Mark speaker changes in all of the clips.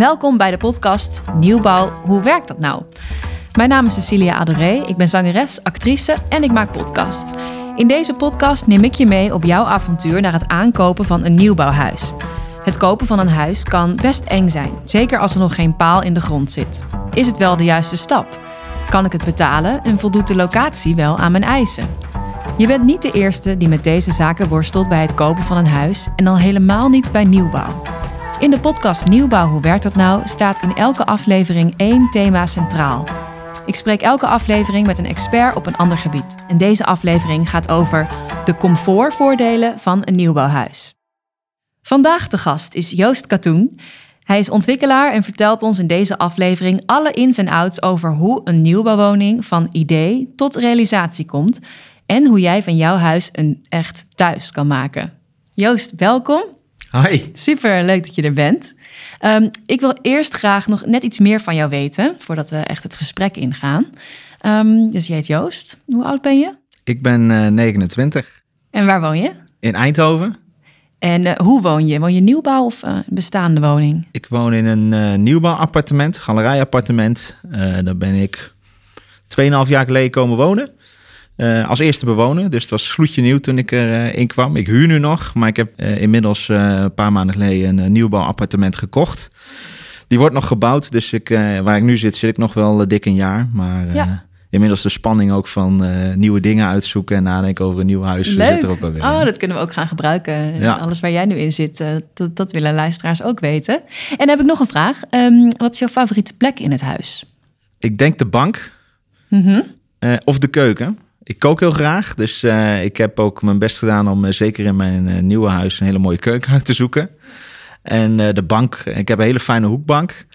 Speaker 1: Welkom bij de podcast Nieuwbouw, hoe werkt dat nou? Mijn naam is Cecilia Adoré, ik ben zangeres, actrice en ik maak podcasts. In deze podcast neem ik je mee op jouw avontuur naar het aankopen van een nieuwbouwhuis. Het kopen van een huis kan best eng zijn, zeker als er nog geen paal in de grond zit. Is het wel de juiste stap? Kan ik het betalen en voldoet de locatie wel aan mijn eisen? Je bent niet de eerste die met deze zaken worstelt bij het kopen van een huis en al helemaal niet bij nieuwbouw. In de podcast Nieuwbouw Hoe werkt dat nou staat in elke aflevering één thema centraal. Ik spreek elke aflevering met een expert op een ander gebied. En deze aflevering gaat over de comfortvoordelen van een nieuwbouwhuis. Vandaag de gast is Joost Katoen. Hij is ontwikkelaar en vertelt ons in deze aflevering alle ins en outs over hoe een nieuwbouwwoning van idee tot realisatie komt en hoe jij van jouw huis een echt thuis kan maken. Joost, welkom.
Speaker 2: Hi.
Speaker 1: Super leuk dat je er bent. Ehm, ik wil eerst graag nog net iets meer van jou weten voordat we echt het gesprek ingaan. Um, dus je heet Joost. Hoe oud ben je?
Speaker 2: Ik ben uh, 29.
Speaker 1: En waar woon je?
Speaker 2: In Eindhoven.
Speaker 1: En uh, hoe woon je? Woon je nieuwbouw of uh, bestaande woning?
Speaker 2: Ik woon in een nieuwbouwappartement, galerijakappartement. daar ben ik 2,5 jaar geleden komen wonen. Uh, als eerste bewoner. Dus het was gloedje nieuw toen ik erin uh, kwam. Ik huur nu nog, maar ik heb uh, inmiddels een paar maanden geleden een nieuwbouwappartement gekocht. Die wordt nog gebouwd, dus ik, waar ik nu zit, zit ik nog wel dik een jaar. Maar ja. inmiddels de spanning ook van nieuwe dingen uitzoeken en nadenken over een nieuw huis
Speaker 1: Leuk.
Speaker 2: zit er ook wel weer.
Speaker 1: Oh, dat kunnen we ook gaan gebruiken. Ja. Alles waar jij nu in zit, dat, dat, willen luisteraars ook weten. En dan heb ik nog een vraag. Um, wat is jouw favoriete plek in het huis?
Speaker 2: Ik denk de bank mm -hmm. of de keuken. Ik kook heel graag, dus uh, ik heb ook mijn best gedaan om uh, zeker in mijn uh, nieuwe huis een hele mooie keuken uit te zoeken. En de bank, ik heb een hele fijne hoekbank.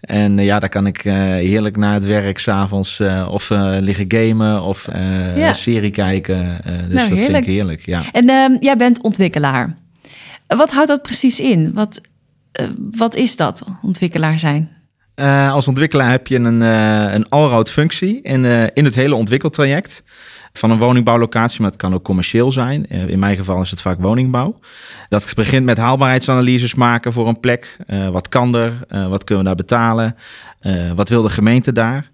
Speaker 2: En ja, daar kan ik heerlijk na het werk s'avonds of liggen gamen of ja. serie kijken. dus nou, dat heerlijk. vind ik heerlijk. Ja.
Speaker 1: En ehm, jij bent ontwikkelaar. Wat houdt dat precies in? Wat, wat is dat, ontwikkelaar zijn?
Speaker 2: Als ontwikkelaar heb je een, een allroad functie in, in het hele ontwikkeltraject van een woningbouwlocatie, maar het kan ook commercieel zijn. In mijn geval is het vaak woningbouw. Dat begint met haalbaarheidsanalyses maken voor een plek. wat kan er? wat kunnen we daar betalen? wat wil de gemeente daar?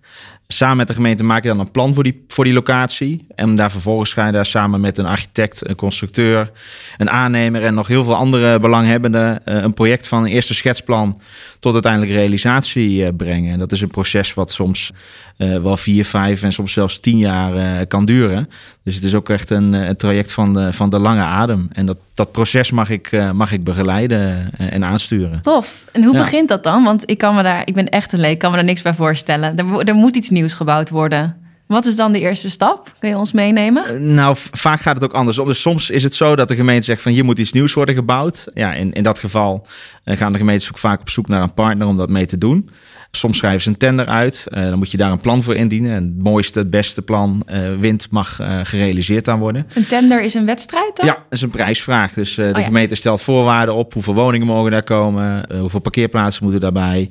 Speaker 2: Samen met de gemeente maak je dan een plan voor die, voor die locatie. En daar vervolgens ga je daar samen met een architect, een constructeur, een aannemer en nog heel veel andere belanghebbenden een project van een eerste schetsplan tot uiteindelijk realisatie brengen. En dat is een proces wat soms wel vier, vijf en soms zelfs tien jaar uh, kan duren. Dus het is ook echt een, een, traject van de, van de lange adem. En dat, dat proces mag ik, mag ik begeleiden en aansturen.
Speaker 1: Tof. En hoe ja. begint dat dan? Want ik, kan me daar, ik ben echt een leek, kan me daar niks bij voorstellen. Er, er moet iets nieuws gebouwd worden. Wat is dan de eerste stap? Kun je ons meenemen?
Speaker 2: Nou, vaak gaat het ook andersom. Dus soms is het zo dat de gemeente zegt van hier moet iets nieuws worden gebouwd. Ja, in, in dat geval gaan de gemeentes ook vaak op zoek naar een partner om dat mee te doen. Soms schrijven ze een tender uit. Uh, dan moet je daar een plan voor indienen. En het mooiste, het beste plan uh, wint mag uh, gerealiseerd aan worden.
Speaker 1: Een tender is een wedstrijd dan?
Speaker 2: Ja, dat is een prijsvraag. Dus de oh, ja. gemeente stelt voorwaarden op. Hoeveel woningen mogen daar komen? hoeveel parkeerplaatsen moeten daarbij?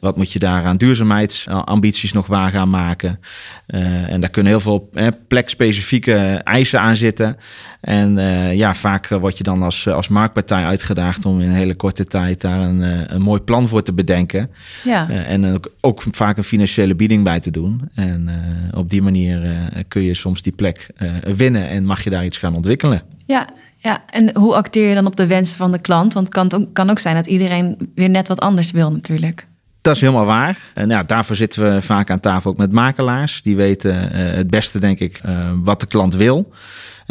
Speaker 2: Wat moet je daar aan duurzaamheidsambities nog waar gaan maken? en daar kunnen heel veel plekspecifieke eisen aan zitten. En ja, vaak word je dan als, als marktpartij uitgedaagd om in een hele korte tijd daar een, een mooi plan voor te bedenken.
Speaker 1: Ja.
Speaker 2: En ook, ook, vaak een financiële bieding bij te doen. En op die manier kun je soms die plek winnen en mag je daar iets gaan ontwikkelen.
Speaker 1: Ja, ja, en hoe acteer je dan op de wensen van de klant? Want het kan, kan ook zijn dat iedereen weer net wat anders wil natuurlijk.
Speaker 2: Dat is helemaal waar. En nou, daarvoor zitten we vaak aan tafel ook met makelaars. Die weten het beste, denk ik, wat de klant wil.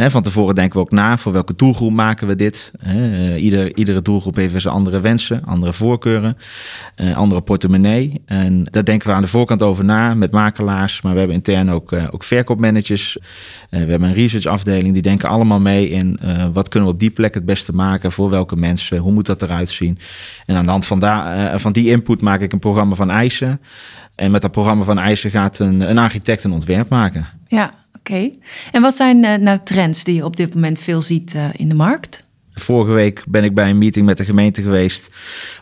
Speaker 2: Van tevoren denken we ook na voor welke doelgroep maken we dit. He, ieder, iedere doelgroep heeft zijn andere wensen, andere voorkeuren, uh, andere portemonnee. En daar denken we aan de voorkant over na met makelaars. Maar we hebben intern ook, uh, ook verkoopmanagers. We hebben een researchafdeling. Die denken allemaal mee in wat kunnen we op die plek het beste maken. Voor welke mensen. Hoe moet dat eruit zien. En aan de hand van, daar, van die input maak ik een programma van eisen. En met dat programma van eisen gaat een, een architect een ontwerp maken.
Speaker 1: Ja. Okay. En wat zijn uh, nou trends die je op dit moment veel ziet uh, in de markt?
Speaker 2: Vorige week ben ik bij een meeting met de gemeente geweest.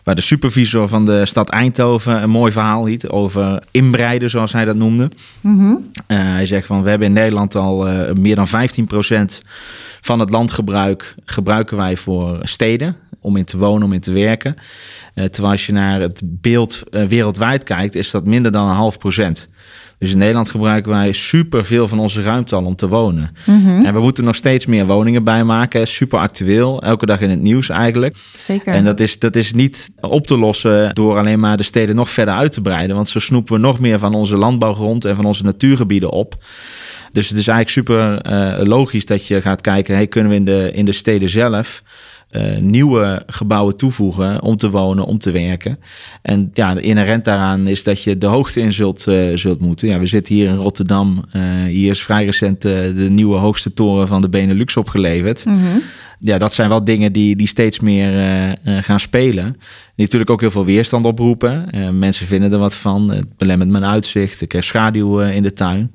Speaker 2: Waar de supervisor van de stad Eindhoven een mooi verhaal liet over inbreiden, zoals hij dat noemde. Mm -hmm. uh, hij zegt van we hebben in Nederland al meer dan 15% van het landgebruik gebruiken wij voor steden om in te wonen, om in te werken. terwijl als je naar het beeld wereldwijd kijkt, is dat minder dan een half procent. Dus in Nederland gebruiken wij super veel van onze ruimte al om te wonen.
Speaker 1: Mhm.
Speaker 2: En we moeten nog steeds meer woningen bijmaken. Super actueel. Elke dag in het nieuws eigenlijk.
Speaker 1: Zeker.
Speaker 2: En dat is, dat is niet op te lossen door alleen maar de steden nog verder uit te breiden. Want zo snoepen we nog meer van onze landbouwgrond en van onze natuurgebieden op. Dus het is eigenlijk super uh, logisch dat je gaat kijken, hey, kunnen we in de, in de steden zelf uh, nieuwe gebouwen toevoegen om te wonen, om te werken. En ja, inherent daaraan is dat je de hoogte in zult, uh, zult moeten. Ja, we zitten hier in Rotterdam. Uh, hier is vrij recent de nieuwe hoogste toren van de Benelux opgeleverd.
Speaker 1: -hmm.
Speaker 2: Ja, dat zijn wel dingen die, die steeds meer gaan spelen. Die natuurlijk ook heel veel weerstand oproepen. mensen vinden er wat van. Het belemmert mijn uitzicht. Ik krijg schaduw in de tuin.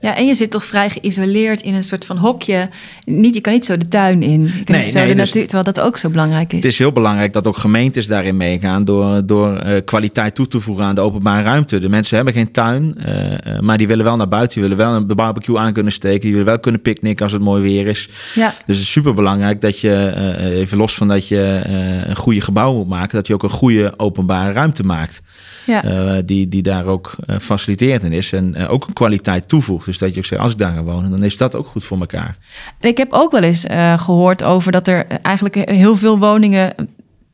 Speaker 1: Ja, en je zit toch vrij geïsoleerd in een soort van hokje. Niet, je kan niet zo de tuin in. Je kan
Speaker 2: Nee,
Speaker 1: niet zo
Speaker 2: nee,
Speaker 1: de
Speaker 2: dus-
Speaker 1: natuur, terwijl dat ook zo belangrijk is.
Speaker 2: Het is heel belangrijk dat ook gemeentes daarin meegaan door, door eh, kwaliteit toe te voegen aan de openbare ruimte. De mensen hebben geen tuin, eh, eh, maar die willen wel naar buiten, die willen wel een barbecue aan kunnen steken, die willen wel kunnen picknicken als het mooi weer is.
Speaker 1: Ja,
Speaker 2: Dus het is super belangrijk dat je, eh, even los van dat je eh, een goede gebouw moet maken, dat je ook een goede openbare ruimte maakt.
Speaker 1: ja.
Speaker 2: eh, die, die daar ook faciliteerd in is en ook een kwaliteit toevoegt. Dus dat je ook zegt, als ik daar ga wonen, dan is dat ook goed voor elkaar.
Speaker 1: En ik heb ook wel eens eh, gehoord over dat er eigenlijk heel veel woningen.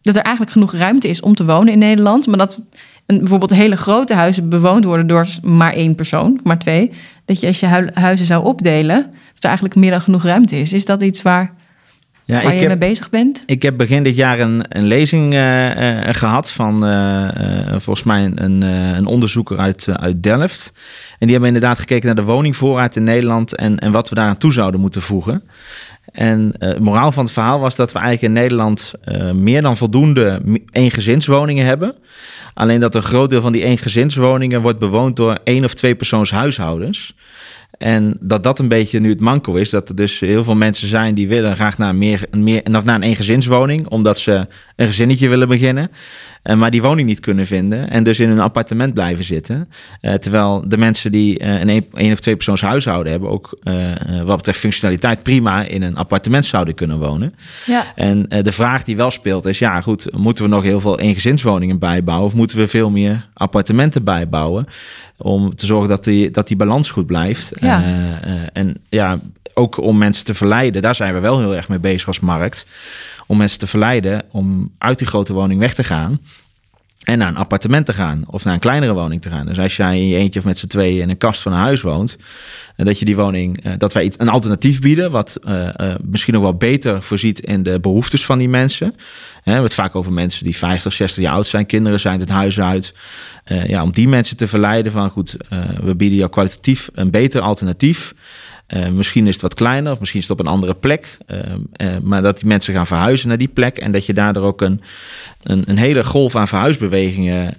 Speaker 1: dat er eigenlijk genoeg ruimte is om te wonen in Nederland. Maar dat een, bijvoorbeeld hele grote huizen bewoond worden door maar één persoon, maar twee. Dat je als je hu- huizen zou opdelen, dat er eigenlijk meer dan genoeg ruimte is. Is dat iets waar,
Speaker 2: Ja,
Speaker 1: waar je mee bezig bent?
Speaker 2: Ik heb begin dit jaar een, een lezing eh, eh, gehad van eh, eh, volgens mij een, eh, een onderzoeker uit, eh, uit Delft. En die hebben inderdaad gekeken naar de woningvoorraad in Nederland en, en wat we daaraan toe zouden moeten voegen. En eh, het moraal van het verhaal was dat we eigenlijk in Nederland eh, meer dan voldoende eengezinswoningen hebben. Alleen dat een groot deel van die eengezinswoningen wordt bewoond door één of twee persoons huishoudens. En dat dat een beetje nu het manco is. Dat er dus heel veel mensen zijn die willen graag naar, meer, meer, naar een eengezinswoning. Omdat ze een gezinnetje willen beginnen. eh, maar die woning niet kunnen vinden. En dus in een appartement blijven zitten. Eh, terwijl de mensen die eh, een een- één of twee persoons huishouden hebben... ook wat betreft functionaliteit prima in een appartement zouden kunnen wonen.
Speaker 1: Ja.
Speaker 2: En de vraag die wel speelt is, ja goed, moeten we nog heel veel eengezinswoningen bijbouwen of moeten we veel meer appartementen bijbouwen om te zorgen dat die, dat die balans goed blijft.
Speaker 1: Ja.
Speaker 2: En ja, ook om mensen te verleiden, daar zijn we wel heel erg mee bezig als markt, om mensen te verleiden om uit die grote woning weg te gaan. En naar een appartement te gaan of naar een kleinere woning te gaan. Dus als jij in je eentje of met z'n tweeën in een kast van een huis woont, en dat je die woning, eh, dat wij iets, een alternatief bieden, wat eh, eh, misschien nog wel beter voorziet in de behoeftes van die mensen. We hebben het vaak over mensen die 50, 60 jaar oud zijn, kinderen zijn het huis uit. Eh, ja, om die mensen te verleiden van goed, eh, we bieden jou kwalitatief een beter alternatief. Eh, misschien is het wat kleiner, of misschien is het op een andere plek. Eh, eh, maar dat die mensen gaan verhuizen naar die plek. En dat je daardoor ook een, een, een hele golf aan verhuisbewegingen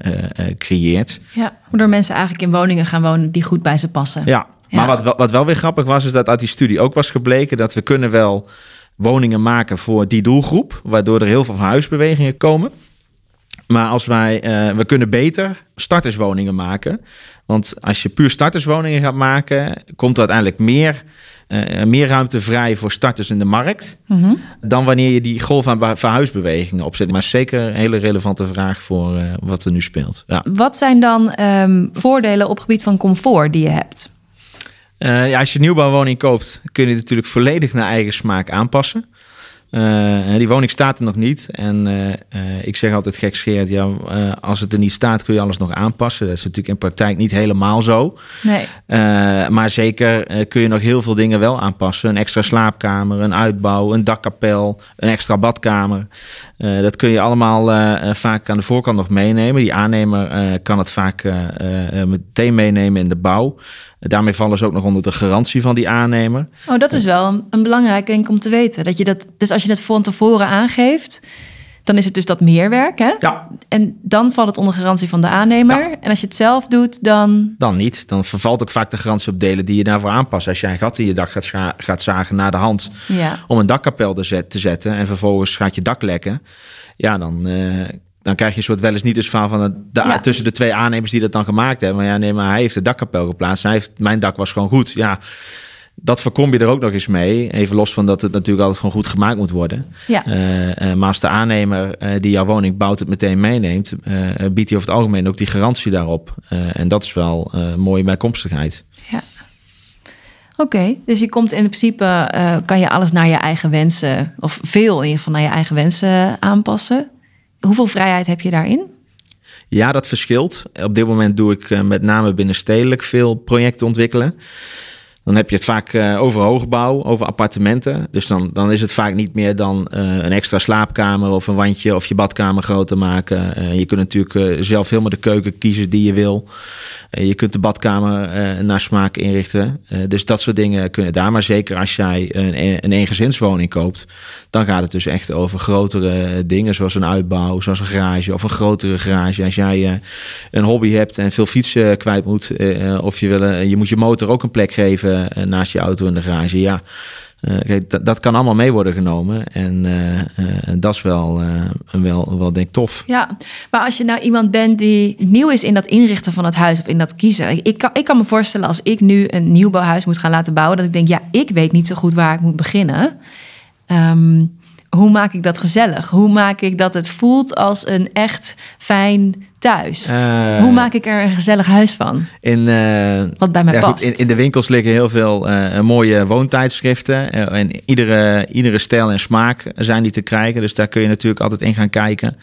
Speaker 2: creëert.
Speaker 1: ja. Waardoor mensen eigenlijk in woningen gaan wonen die goed bij ze passen.
Speaker 2: Ja,
Speaker 1: Ja.
Speaker 2: maar wat, wel- wat wel weer grappig was, is dat uit die studie ook was gebleken dat we kunnen wel woningen maken voor die doelgroep, waardoor er heel veel verhuisbewegingen komen. Maar als wij, eh, we kunnen beter starterswoningen maken. Want als je puur starterswoningen gaat maken, komt er uiteindelijk meer, eh, meer ruimte vrij voor starters in de markt.
Speaker 1: Mhm.
Speaker 2: Dan wanneer je die golf aan be- verhuisbewegingen opzet. Maar zeker een hele relevante vraag voor eh, wat er nu speelt. Ja.
Speaker 1: Wat zijn dan ehm, voordelen op gebied van comfort die je hebt?
Speaker 2: Ja, als je een nieuwbouwwoning koopt, kun je het natuurlijk volledig naar eigen smaak aanpassen. Eh, die woning staat er nog niet. En eh, eh, ik zeg altijd gekscherend, ja, eh, als het er niet staat, kun je alles nog aanpassen. Dat is natuurlijk in praktijk niet helemaal zo.
Speaker 1: Nee.
Speaker 2: Maar zeker kun je nog heel veel dingen wel aanpassen. Een extra slaapkamer, een uitbouw, een dakkapel, een extra badkamer. Dat kun je allemaal vaak aan de voorkant nog meenemen. Die aannemer kan het vaak meteen meenemen in de bouw. Daarmee vallen ze ook nog onder de garantie van die aannemer.
Speaker 1: Oh, dat is wel een, belangrijk denk ik om te weten. Dat je dat, dus als je dat van tevoren aangeeft, dan is het dus dat meerwerk. Hè?
Speaker 2: Ja.
Speaker 1: En dan valt het onder garantie van de aannemer.
Speaker 2: Ja.
Speaker 1: En als je het zelf doet, dan.
Speaker 2: Dan niet. Dan vervalt ook vaak de garantie op delen die je daarvoor aanpast. Als jij een gat in je dak gaat, gaat zagen naar de hand
Speaker 1: Ja.
Speaker 2: om een dakkapel te zetten en vervolgens gaat je dak lekken, ja, dan, eh, dan krijg je een soort wel eens niet eens verhaal van de, de-
Speaker 1: Ja.
Speaker 2: tussen de twee aannemers die dat dan gemaakt hebben. Maar ja, nee, maar hij heeft de dakkapel geplaatst. Hij heeft, mijn dak was gewoon goed. Ja, dat voorkom je er ook nog eens mee. Even los van dat het natuurlijk altijd gewoon goed gemaakt moet worden.
Speaker 1: Ja.
Speaker 2: Uh, uh, maar als de aannemer uh, die jouw woning bouwt het meteen meeneemt, biedt hij over het algemeen ook die garantie daarop. en dat is wel een mooie bijkomstigheid.
Speaker 1: Ja. Oké, dus je komt in principe, kan je alles naar je eigen wensen, of veel in ieder geval naar je eigen wensen aanpassen. Hoeveel vrijheid heb je daarin?
Speaker 2: Ja, dat verschilt. Op dit moment doe ik met name binnenstedelijk veel projecten ontwikkelen. Dan heb je het vaak uh, over hoogbouw, over appartementen. Dus dan, dan is het vaak niet meer dan uh, een extra slaapkamer of een wandje of je badkamer groter maken. Uh, je kunt natuurlijk zelf helemaal de keuken kiezen die je wil. je kunt de badkamer naar smaak inrichten. dus dat soort dingen kunnen daar. Maar zeker als jij een, een eengezinswoning koopt, dan gaat het dus echt over grotere dingen, zoals een uitbouw, zoals een garage of een grotere garage. Als jij een hobby hebt en veel fietsen kwijt moet, of je, wil, je moet je motor ook een plek geven uh, naast je auto in de garage. Ja, kijk, dat, kan allemaal mee worden genomen. En dat is wel, wel, wel denk ik tof.
Speaker 1: Ja, maar als je nou iemand bent die nieuw is in dat inrichten van het huis of in dat kiezen. Ik kan, ik kan me voorstellen als ik nu een nieuwbouwhuis moet gaan laten bouwen, dat ik denk, ja, ik weet niet zo goed waar ik moet beginnen. Um, hoe maak ik dat gezellig? Hoe maak ik dat het voelt als een echt fijn thuis? Uh, Hoe maak ik er een gezellig huis van?
Speaker 2: In, uh,
Speaker 1: Wat bij mij ja, past.
Speaker 2: Goed, in, in, de winkels liggen heel veel uh, mooie woontijdschriften. en iedere, iedere stijl en smaak zijn die te krijgen. Dus daar kun je natuurlijk altijd in gaan kijken.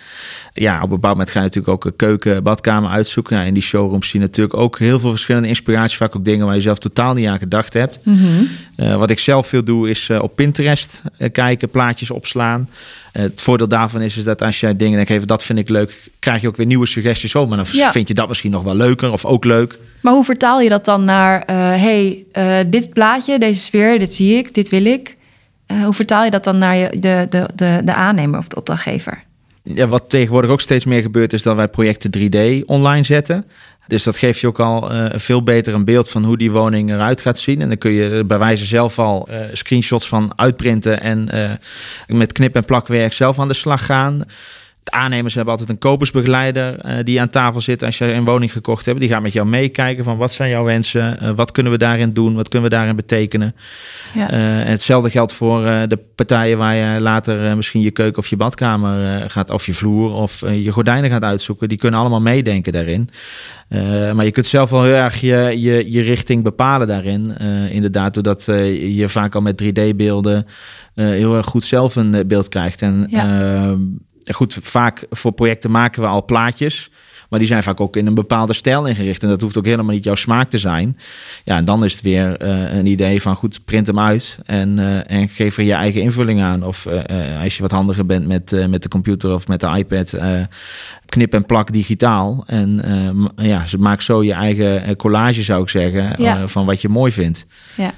Speaker 2: Ja, op een bepaald moment ga je natuurlijk ook keuken, badkamer uitzoeken. Ja, in die showrooms zie je natuurlijk ook heel veel verschillende inspiraties. Vaak ook dingen waar je zelf totaal niet aan gedacht hebt. Mm -hmm. wat ik zelf veel doe is op Pinterest kijken, plaatjes opslaan. Het voordeel daarvan is, is dat als jij dingen denkt, even dat vind ik leuk, krijg je ook weer nieuwe suggesties. Oh, maar dan ja. vind je dat misschien nog wel leuker of ook leuk.
Speaker 1: Maar hoe vertaal je dat dan naar, uh, hey, uh, dit plaatje, deze sfeer, dit zie ik, dit wil ik. Uh, hoe vertaal je dat dan naar je, de, de, de, de aannemer of de opdrachtgever?
Speaker 2: Ja, wat tegenwoordig ook steeds meer gebeurt, is dat wij projecten 3D online zetten. Dus dat geeft je ook al uh, veel beter een beeld van hoe die woning eruit gaat zien. En dan kun je bij wijze zelf al uh, screenshots van uitprinten en uh, met knip- en plakwerk zelf aan de slag gaan. De aannemers hebben altijd een kopersbegeleider uh, die aan tafel zit als je een woning gekocht hebt. Die gaat met jou meekijken van wat zijn jouw wensen, uh, wat kunnen we daarin doen, wat kunnen we daarin betekenen. Ja. Uh, en hetzelfde geldt voor de partijen waar je later misschien je keuken of je badkamer gaat, of je vloer of je gordijnen gaat uitzoeken. Die kunnen allemaal meedenken daarin. maar je kunt zelf wel heel erg je, je, je richting bepalen daarin. inderdaad, doordat je vaak al met 3D-beelden heel erg goed zelf een beeld krijgt. En ja ehm, goed, vaak voor projecten maken we al plaatjes. Maar die zijn vaak ook in een bepaalde stijl ingericht. En dat hoeft ook helemaal niet jouw smaak te zijn. Ja, en dan is het weer uh, een idee van goed, print hem uit. En, uh, en geef er je eigen invulling aan. Of uh, als je wat handiger bent met, met de computer of met de iPad. knip en plak digitaal. En ja, maak zo je eigen collage zou ik zeggen. Ja. van wat je mooi vindt.
Speaker 1: Ja.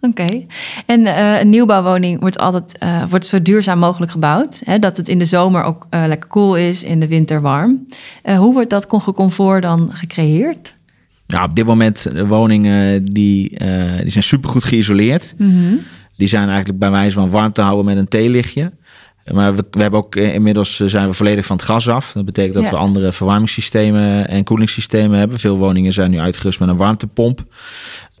Speaker 1: Oké. En uh, een nieuwbouwwoning wordt altijd uh, wordt zo duurzaam mogelijk gebouwd. Hè, dat het in de zomer ook uh, lekker koel is, in de winter warm. hoe wordt dat comfort dan gecreëerd?
Speaker 2: Nou, op dit moment woningen die, die zijn supergoed geïsoleerd. Mm -hmm. Die zijn eigenlijk bij wijze van warm te houden met een theelichtje. Maar we, we, hebben ook inmiddels zijn we volledig van het gas af. Dat betekent dat ja. we andere verwarmingssystemen en koelingssystemen hebben. Veel woningen zijn nu uitgerust met een warmtepomp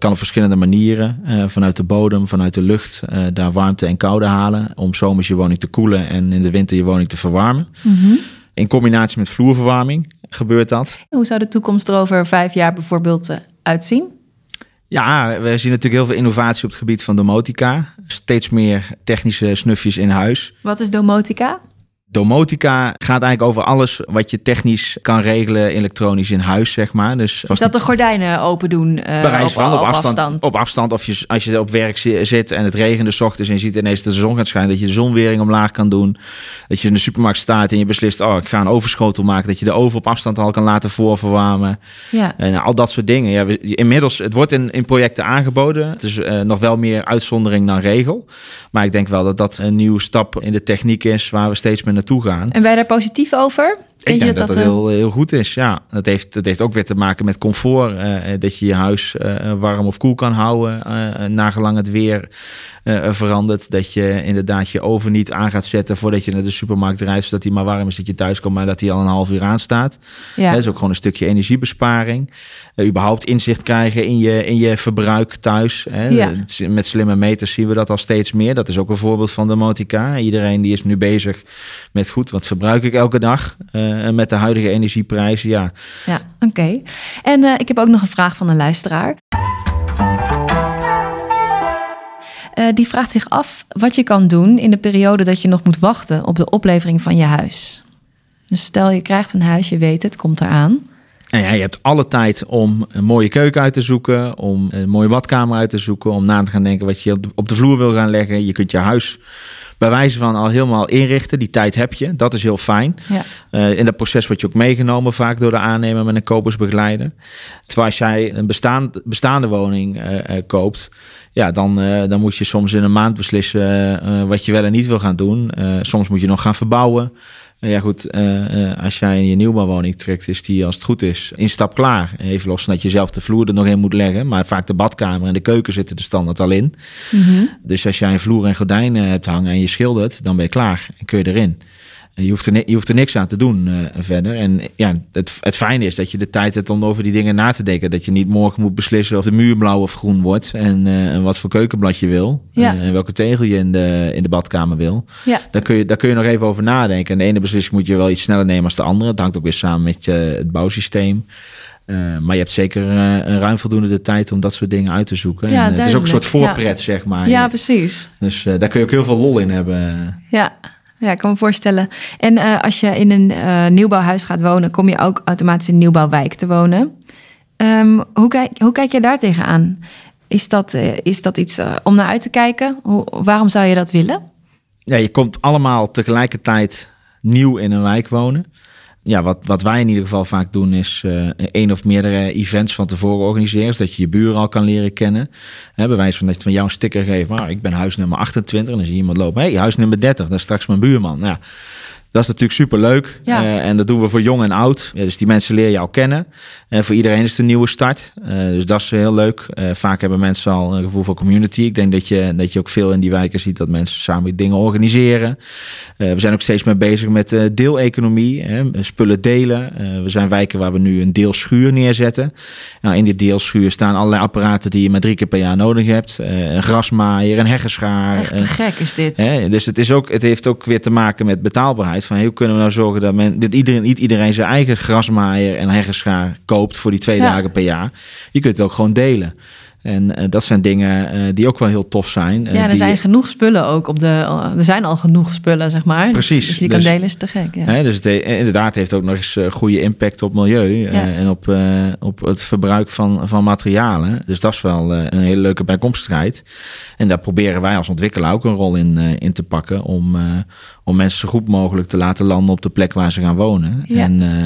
Speaker 2: kan op verschillende manieren. Uh, vanuit de bodem, vanuit de lucht, uh, daar warmte en koude halen. Om zomers je woning te koelen en in de winter je woning te verwarmen. Mm -hmm. In combinatie met vloerverwarming gebeurt dat.
Speaker 1: Hoe zou de toekomst er over vijf jaar bijvoorbeeld uh, uitzien?
Speaker 2: Ja, we zien natuurlijk heel veel innovatie op het gebied van domotica. Steeds meer technische snufjes in huis.
Speaker 1: Wat is domotica?
Speaker 2: Domotica gaat eigenlijk over alles wat je technisch kan regelen elektronisch in huis, zeg maar. Dus
Speaker 1: is dat de gordijnen open doen uh, op,
Speaker 2: van,
Speaker 1: op,
Speaker 2: afstand, Op afstand, of je, als je op werk zit en het regende s ochtends en je ziet ineens dat de zon gaat schijnen, dat je de zonwering omlaag kan doen. Dat je in de supermarkt staat en je beslist, oh, ik ga een overschotel maken. Dat je de oven op afstand al kan laten voorverwarmen. Ja. En al dat soort dingen. Ja, inmiddels, het wordt in, in projecten aangeboden. Het is uh, nog wel meer uitzondering dan regel. Maar ik denk wel dat dat een nieuwe stap in de techniek is waar we steeds meer naartoe gaan.
Speaker 1: En ben daar positief over?
Speaker 2: Ik denk dat dat, heel, heel goed is, ja. Dat heeft, dat heeft ook weer te maken met comfort. dat je je huis warm of koel kan houden, uh, nagelang het weer verandert. Dat je inderdaad je oven niet aan gaat zetten voordat je naar de supermarkt reist, zodat hij maar warm is dat je thuis komt, maar dat hij al een half uur aanstaat. Ja. Dat is ook gewoon een stukje energiebesparing. Überhaupt inzicht krijgen in je, in je verbruik thuis. Hè. Ja. Met slimme meters zien we dat al steeds meer. Dat is ook een voorbeeld van de Motica. Iedereen die is nu bezig met goed, wat verbruik ik elke dag uh, met de huidige energieprijzen. Ja,
Speaker 1: ja oké. En ik heb ook nog een vraag van een luisteraar. Uh, die vraagt zich af wat je kan doen in de periode dat je nog moet wachten op de oplevering van je huis. Dus stel je krijgt een huis, je weet het, komt eraan.
Speaker 2: En ja, je hebt alle tijd om een mooie keuken uit te zoeken, om een mooie badkamer uit te zoeken, om na te gaan denken wat je op de vloer wil gaan leggen. Je kunt je huis bij wijze van al helemaal inrichten. Die tijd heb je. Dat is heel fijn. Ja. Uh, in dat proces word je ook meegenomen vaak door de aannemer met een kopersbegeleider. Terwijl als jij een bestaand, bestaande woning uh, uh, koopt, ja, dan, dan moet je soms in een maand beslissen wat je wel en niet wil gaan doen. soms moet je nog gaan verbouwen. Ja goed, uh, als jij in je nieuwbouwwoning trekt, is die als het goed is instap klaar. Even los dat je zelf de vloer er nog in moet leggen. Maar vaak de badkamer en de keuken zitten er standaard al in. Mm Dus als jij een vloer en gordijnen hebt hangen en je schildert, dan ben je klaar en kun je erin. Je hoeft, er, je hoeft er niks aan te doen uh, verder. En ja, het, het fijne is dat je de tijd hebt om over die dingen na te denken. Dat je niet morgen moet beslissen of de muur blauw of groen wordt. En, uh, wat voor keukenblad je wil. Ja. En welke tegel je in de, in de badkamer wil. Ja. Daar, kun je, daar kun je nog even over nadenken. En de ene beslissing moet je wel iets sneller nemen als de andere. Het hangt ook weer samen met je, het bouwsysteem. Uh, maar je hebt zeker uh, ruim voldoende de tijd om dat soort dingen uit te zoeken. Ja, en, het is ook een soort voorpret, ja. zeg maar.
Speaker 1: Ja, precies.
Speaker 2: Dus daar kun je ook heel veel lol in hebben.
Speaker 1: Ja, ja, ik kan me voorstellen. En uh, als je in een uh, nieuwbouwhuis gaat wonen, kom je ook automatisch in een nieuwbouwwijk te wonen. Um, hoe, kijk, hoe kijk je daar tegenaan? Is dat, uh, is dat iets om naar uit te kijken? Hoe, waarom zou je dat willen?
Speaker 2: Ja, je komt allemaal tegelijkertijd nieuw in een wijk wonen ja, wat, wat wij in ieder geval vaak doen is uh, één of meerdere events van tevoren organiseren. Zodat je je buren al kan leren kennen. Hè, bij wijze van dat je van jou een sticker geeft. Maar ik ben huis nummer 28. En dan zie je iemand lopen. Hé, hey, huis nummer 30. Dat is straks mijn buurman. Nou, dat is natuurlijk super leuk. Ja. Uh, en dat doen we voor jong en oud. Ja, dus die mensen leer je al kennen. En voor iedereen is het een nieuwe start. Uh, dus dat is heel leuk. Vaak hebben mensen al een gevoel van community. Ik denk dat je, dat je ook veel in die wijken ziet dat mensen samen dingen organiseren. we zijn ook steeds meer bezig met deeleconomie. Hè, spullen delen. we zijn wijken waar we nu een deelschuur neerzetten. Nou, in die deelschuur staan allerlei apparaten die je maar drie keer per jaar nodig hebt. een grasmaaier, een heggenschaar.
Speaker 1: Echt te gek is dit.
Speaker 2: Hè, dus het, is ook, het heeft ook weer te maken met betaalbaarheid van hoe kunnen we nou zorgen dat men dat iedereen, niet iedereen zijn eigen grasmaaier en heggenschaar koopt voor die twee dagen per jaar. Je kunt het ook gewoon delen. En uh, dat zijn dingen uh, die ook wel heel tof zijn.
Speaker 1: Ja, er zijn genoeg spullen ook op de. er zijn al genoeg spullen, zeg maar.
Speaker 2: Precies.
Speaker 1: Dus die dus, kan delen is te gek. Ja.
Speaker 2: Hè, dus het, inderdaad heeft ook nog eens goede impact op milieu ja. en op, op het verbruik van, van materialen. Dus dat is wel een hele leuke bijkomstigheid. En daar proberen wij als ontwikkelaar ook een rol in, in te pakken om, om mensen zo goed mogelijk te laten landen op de plek waar ze gaan wonen. Ja. En, uh,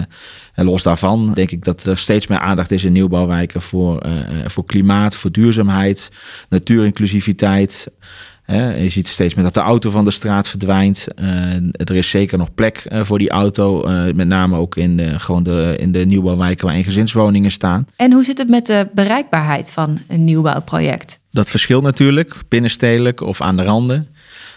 Speaker 2: en, los daarvan denk ik dat er steeds meer aandacht is in nieuwbouwwijken voor, uh, voor klimaat, voor duurzaamheid, natuurinclusiviteit. Uh, je ziet steeds meer dat de auto van de straat verdwijnt. er is zeker nog plek voor die auto. met name ook in de, gewoon de, in de nieuwbouwwijken waar gezinswoningen staan.
Speaker 1: En hoe zit het met de bereikbaarheid van een nieuwbouwproject?
Speaker 2: Dat verschilt natuurlijk, binnenstedelijk of aan de randen.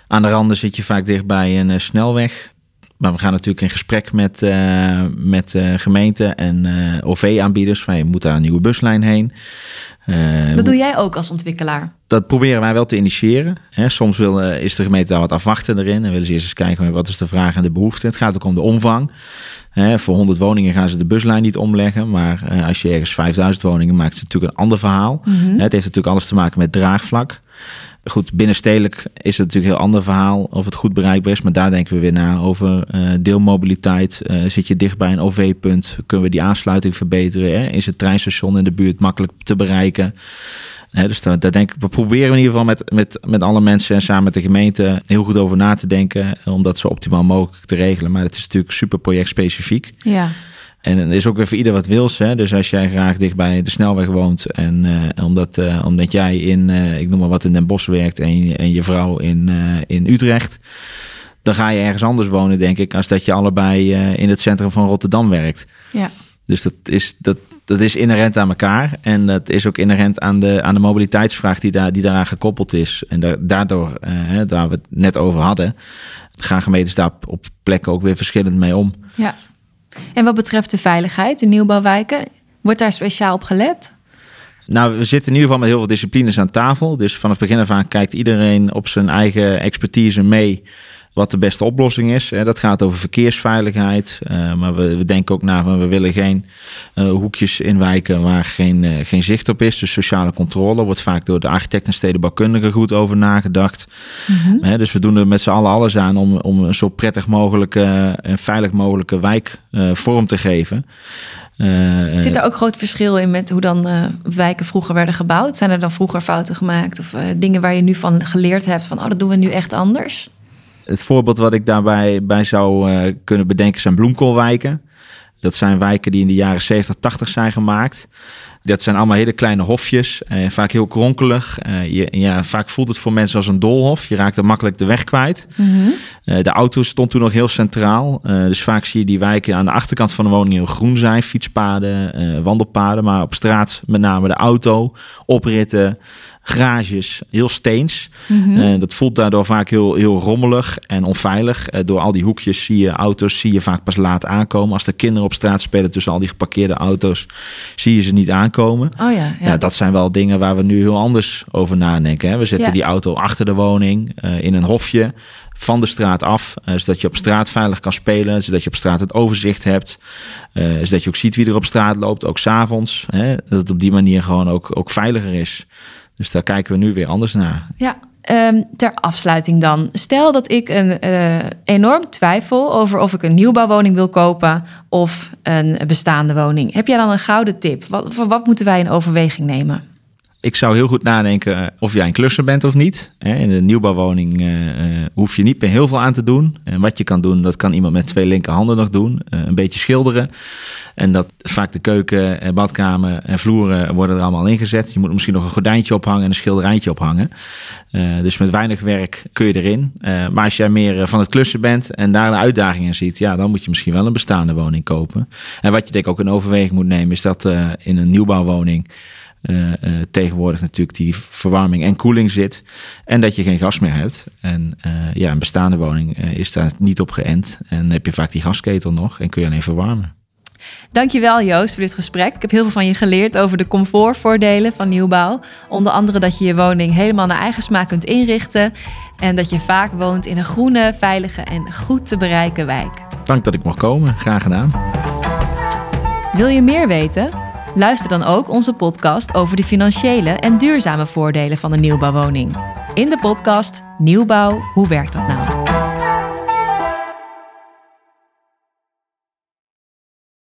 Speaker 2: Aan de randen zit je vaak dichtbij een uh, snelweg. Maar we gaan natuurlijk in gesprek met, uh, met uh, gemeenten en OV-aanbieders. Van je moet daar een nieuwe buslijn heen.
Speaker 1: dat doe jij ook als ontwikkelaar?
Speaker 2: Dat proberen wij wel te initiëren. Hè, soms wil, is de gemeente daar wat afwachten erin. En willen ze eerst eens kijken wat is de vraag en de behoefte. Het gaat ook om de omvang. Hè, voor 100 woningen gaan ze de buslijn niet omleggen. Maar als je ergens 5000 woningen maakt, is het natuurlijk een ander verhaal. Mm -hmm. Het heeft natuurlijk alles te maken met draagvlak. Goed, binnenstedelijk is het natuurlijk een heel ander verhaal of het goed bereikbaar is. Maar daar denken we weer na over uh, deelmobiliteit. Uh, zit je dicht bij een OV-punt? Kunnen we die aansluiting verbeteren? Hè? Is het treinstation in de buurt makkelijk te bereiken? dus daar, daar, denk ik, we proberen in ieder geval met, met, met alle mensen en samen met de gemeente heel goed over na te denken. Om dat zo optimaal mogelijk te regelen. Maar het is natuurlijk super projectspecifiek. Ja. En het is ook weer voor ieder wat wils. Hè? Dus als jij graag dicht bij de snelweg woont en uh, omdat, uh, omdat jij in, uh, ik noem maar wat, in Den Bosch werkt en, en je vrouw in, in Utrecht dan ga je ergens anders wonen, denk ik, als dat je allebei in het centrum van Rotterdam werkt.
Speaker 1: Ja.
Speaker 2: Dus dat is, dat, dat is inherent aan elkaar. En dat is ook inherent aan de, aan de mobiliteitsvraag die, daar, die daaraan gekoppeld is. En daardoor, daar we het net over hadden, gaan gemeentes daar op plekken ook weer verschillend mee om.
Speaker 1: Ja. En wat betreft de veiligheid in nieuwbouwwijken, wordt daar speciaal op gelet?
Speaker 2: Nou, we zitten in ieder geval met heel veel disciplines aan tafel. Dus vanaf begin af aan kijkt iedereen op zijn eigen expertise mee wat de beste oplossing is. Dat gaat over verkeersveiligheid. Eh, maar we, we, denken ook na, we willen geen uh, hoekjes inwijken waar geen, uh, geen zicht op is. Dus sociale controle wordt vaak door de architect en stedenbouwkundige goed over nagedacht. Mhm. Dus we doen er met z'n allen alles aan om, om een zo prettig mogelijke en veilig mogelijke wijk vorm te geven.
Speaker 1: Zit er ook groot verschil in met hoe dan wijken vroeger werden gebouwd? Zijn er dan vroeger fouten gemaakt of dingen waar je nu van geleerd hebt van oh, dat doen we nu echt anders?
Speaker 2: Het voorbeeld wat ik daarbij bij zou uh, kunnen bedenken zijn bloemkoolwijken. Dat zijn wijken die in de jaren 70, 80 zijn gemaakt. Dat zijn allemaal hele kleine hofjes, eh, vaak heel kronkelig. Je, ja, vaak voelt het voor mensen als een doolhof. Je raakt er makkelijk de weg kwijt. Mm de auto stond toen nog heel centraal. dus vaak zie je die wijken aan de achterkant van de woning heel groen zijn. Fietspaden, wandelpaden. Maar op straat met name de auto, opritten, garages, heel steens. Mm dat voelt daardoor vaak heel, heel rommelig en onveilig. Uh, door al die hoekjes zie je auto's, zie je vaak pas laat aankomen. Als de kinderen op straat spelen tussen al die geparkeerde auto's, zie je ze niet aankomen.
Speaker 1: Oh ja,
Speaker 2: ja. dat zijn wel dingen waar we nu heel anders over nadenken. Hè. We zetten die auto achter de woning, uh, in een hofje van de straat af, zodat je op straat veilig kan spelen, zodat je op straat het overzicht hebt, zodat je ook ziet wie er op straat loopt, ook s'avonds. Dat het op die manier gewoon ook, ook veiliger is. Dus daar kijken we nu weer anders naar.
Speaker 1: Ja, um, ter afsluiting dan. Stel dat ik een uh, enorm twijfel over of ik een nieuwbouwwoning wil kopen of een bestaande woning. Heb jij dan een gouden tip? Wat, wat moeten wij in overweging nemen?
Speaker 2: Ik zou heel goed nadenken eh, of jij een klusser bent of niet. In een nieuwbouwwoning uh, hoef je niet meer heel veel aan te doen. En wat je kan doen, dat kan iemand met twee linkerhanden nog doen. een beetje schilderen. En dat vaak de keuken, badkamer en vloeren worden er allemaal ingezet. Je moet misschien nog een gordijntje ophangen en een schilderijtje ophangen. dus met weinig werk kun je erin. maar als jij meer van het klussen bent en daar een uitdaging in ziet, ja, dan moet je misschien wel een bestaande woning kopen. En wat je denk ik ook in overweging moet nemen, is dat in een nieuwbouwwoning uh, tegenwoordig natuurlijk die verwarming en koeling zit. En dat je geen gas meer hebt. En uh, ja, een bestaande woning is daar niet op geënt. En heb je vaak die gasketel nog en kun je alleen verwarmen.
Speaker 1: Dankjewel Joost voor dit gesprek. Ik heb heel veel van je geleerd over de comfortvoordelen van nieuwbouw. Onder andere dat je je woning helemaal naar eigen smaak kunt inrichten. En dat je vaak woont in een groene, veilige en goed te bereiken wijk.
Speaker 2: Dank dat ik mocht komen. Graag gedaan.
Speaker 1: Wil je meer weten? Luister dan ook onze podcast over de financiële en duurzame voordelen van een nieuwbouwwoning. In de podcast Nieuwbouw, hoe werkt dat nou?